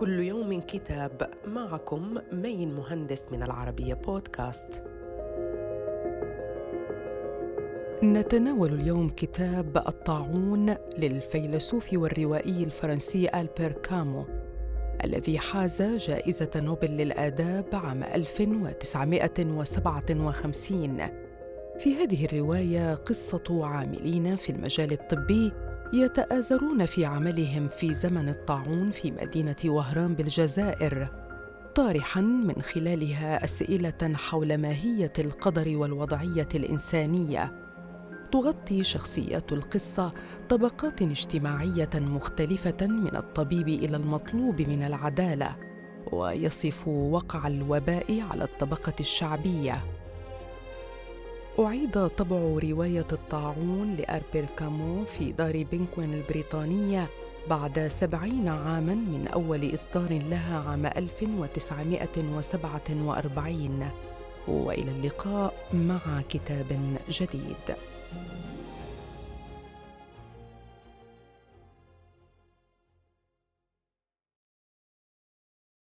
كل يوم كتاب معكم مين مهندس من العربية بودكاست. نتناول اليوم كتاب الطاعون للفيلسوف والروائي الفرنسي ألبير كامو الذي حاز جائزة نوبل للآداب عام 1957 في هذه الرواية قصة عاملين في المجال الطبي يتآزرون في عملهم في زمن الطاعون في مدينة وهران بالجزائر طارحا من خلالها أسئلة حول ماهية القدر والوضعية الإنسانية. تغطي شخصيات القصة طبقات اجتماعية مختلفة من الطبيب إلى المطلوب من العدالة ويصف وقع الوباء على الطبقة الشعبية. أعيد طبع رواية الطاعون لأربير كامو في دار بنكوين البريطانية بعد سبعين عاماً من أول إصدار لها عام 1947 وإلى اللقاء مع كتاب جديد.